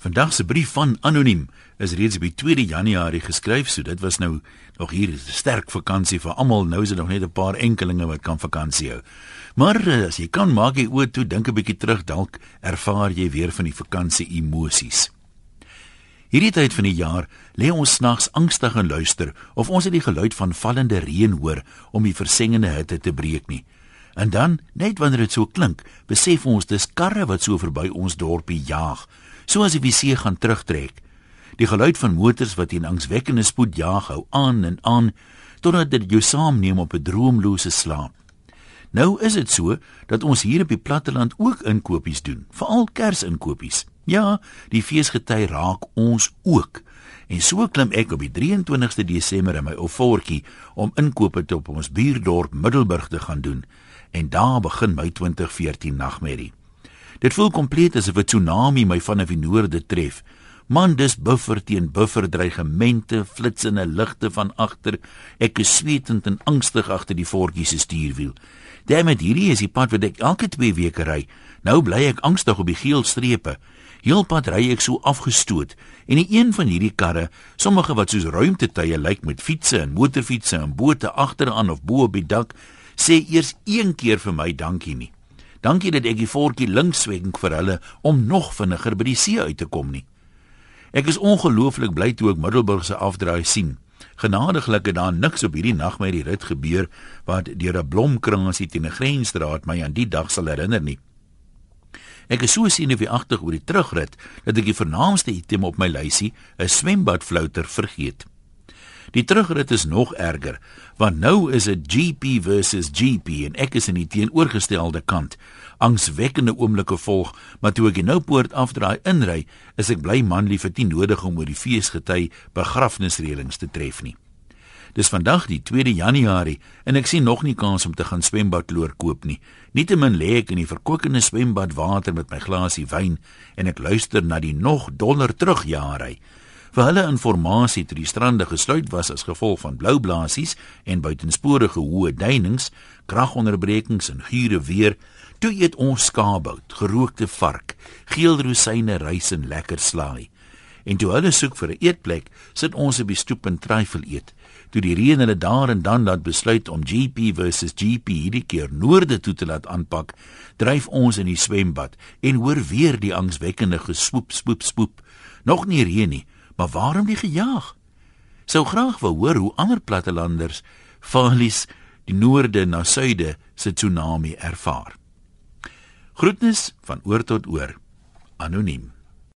Vandag se brief van anoniem is reeds op die 2de Januarie geskryf, so dit was nou nog hier 'n sterk vakansie vir almal. Nou is dit nog net 'n paar enkelinge wat kan vakansie hou. Maar eh, as jy kan maak jy oor toe dink 'n bietjie terug, dalk ervaar jy weer van die vakansie emosies. Hierdie tyd van die jaar lê ons snags angstig en luister of ons het die geluid van vallende reën hoor om die versengende hitte te breek nie. En dan, net wanneer dit so klink, besef ons dis karre wat so verby ons dorpie jaag soos die see gaan terugtrek. Die geluid van motors wat in angswekkende spoed jaag hou aan en aan totdat dit jou saamneem op 'n droomlose slaap. Nou is dit so dat ons hier op die platteland ook inkopies doen, veral Kersinkopies. Ja, die feesgety raak ons ook. En so klim ek op die 23ste Desember in my ou voetjie om inkope te op ons buurdorp Middelburg te gaan doen. En daar begin my 2014 nagmerrie. Dit voel kompleet asof 'n tsunami my vanaf die noorde tref. Man, dis buffer teen buffer dreigemente, flitsende ligte van agter. Ek is sweetend en angstig agter die voetjie se stuurwiel. Daarmee hierdie is die pad wat ek elke 2 weke ry. Nou bly ek angstig op die geel strepe. Heelpad ry ek so afgestoot en die een van hierdie karre, sommige wat soos ruimtetuie lyk met fietsse en motorfietsse en bote agteraan of bo op die dak, sê eers een keer vir my dankie nie. Dankie dat ek die voetjie links swenk vir hulle om nog vinniger by die see uit te kom nie. Ek is ongelooflik bly toe ek Middelburg se afdraai sien. Genadiglik het daar niks op hierdie nag met die rit gebeur wat deur 'n blomkransie teen 'n grensstraat my aan die dag sal herinner nie. Ek is so senuweeagtig oor die terugrit dat ek die vernaamste item op my lysie, 'n swembadflouter, vergeet. Die terugrit is nog erger, want nou is dit GP versus GP en ek is in die teenoorgestelde kant. Angswekkende oomblikke volg, maar toe ek die nou poort afdraai inry, is ek bly man lief het nie nodig om oor die feesgety begrafnisreëlings te tref nie. Dis vandag die 2de Januarie en ek sien nog nie kans om te gaan swembadloor koop nie. Nietemin lê ek in die verkwikkende swembadwater met my glasie wyn en ek luister na die nog donder terugjaarery. Vir hulle inligting toe die strande gesluit was as gevolg van blou blaasies en buitensporige hoë duinings, kragonderbrekings en gure weer, toe eet ons skaapbout, gerookte vark, geel rosyne, rys en lekker slaai. En toe hulle soek vir 'n eetplek, sit ons op die stoep en tryfel eet. Toe die reën hulle daar en dan laat besluit om GP versus GP hierdie keer noorde toe te laat aanpak, dryf ons in die swembad en hoor weer die angswekkende geswoep spoep spoep. Nog nie reën nie, Maar waarom die gejaag? Sou graag wou hoor hoe ander plattelanders valies die noorde na suide se tsunami ervaar. Groetnis van oor tot oor. Anoniem.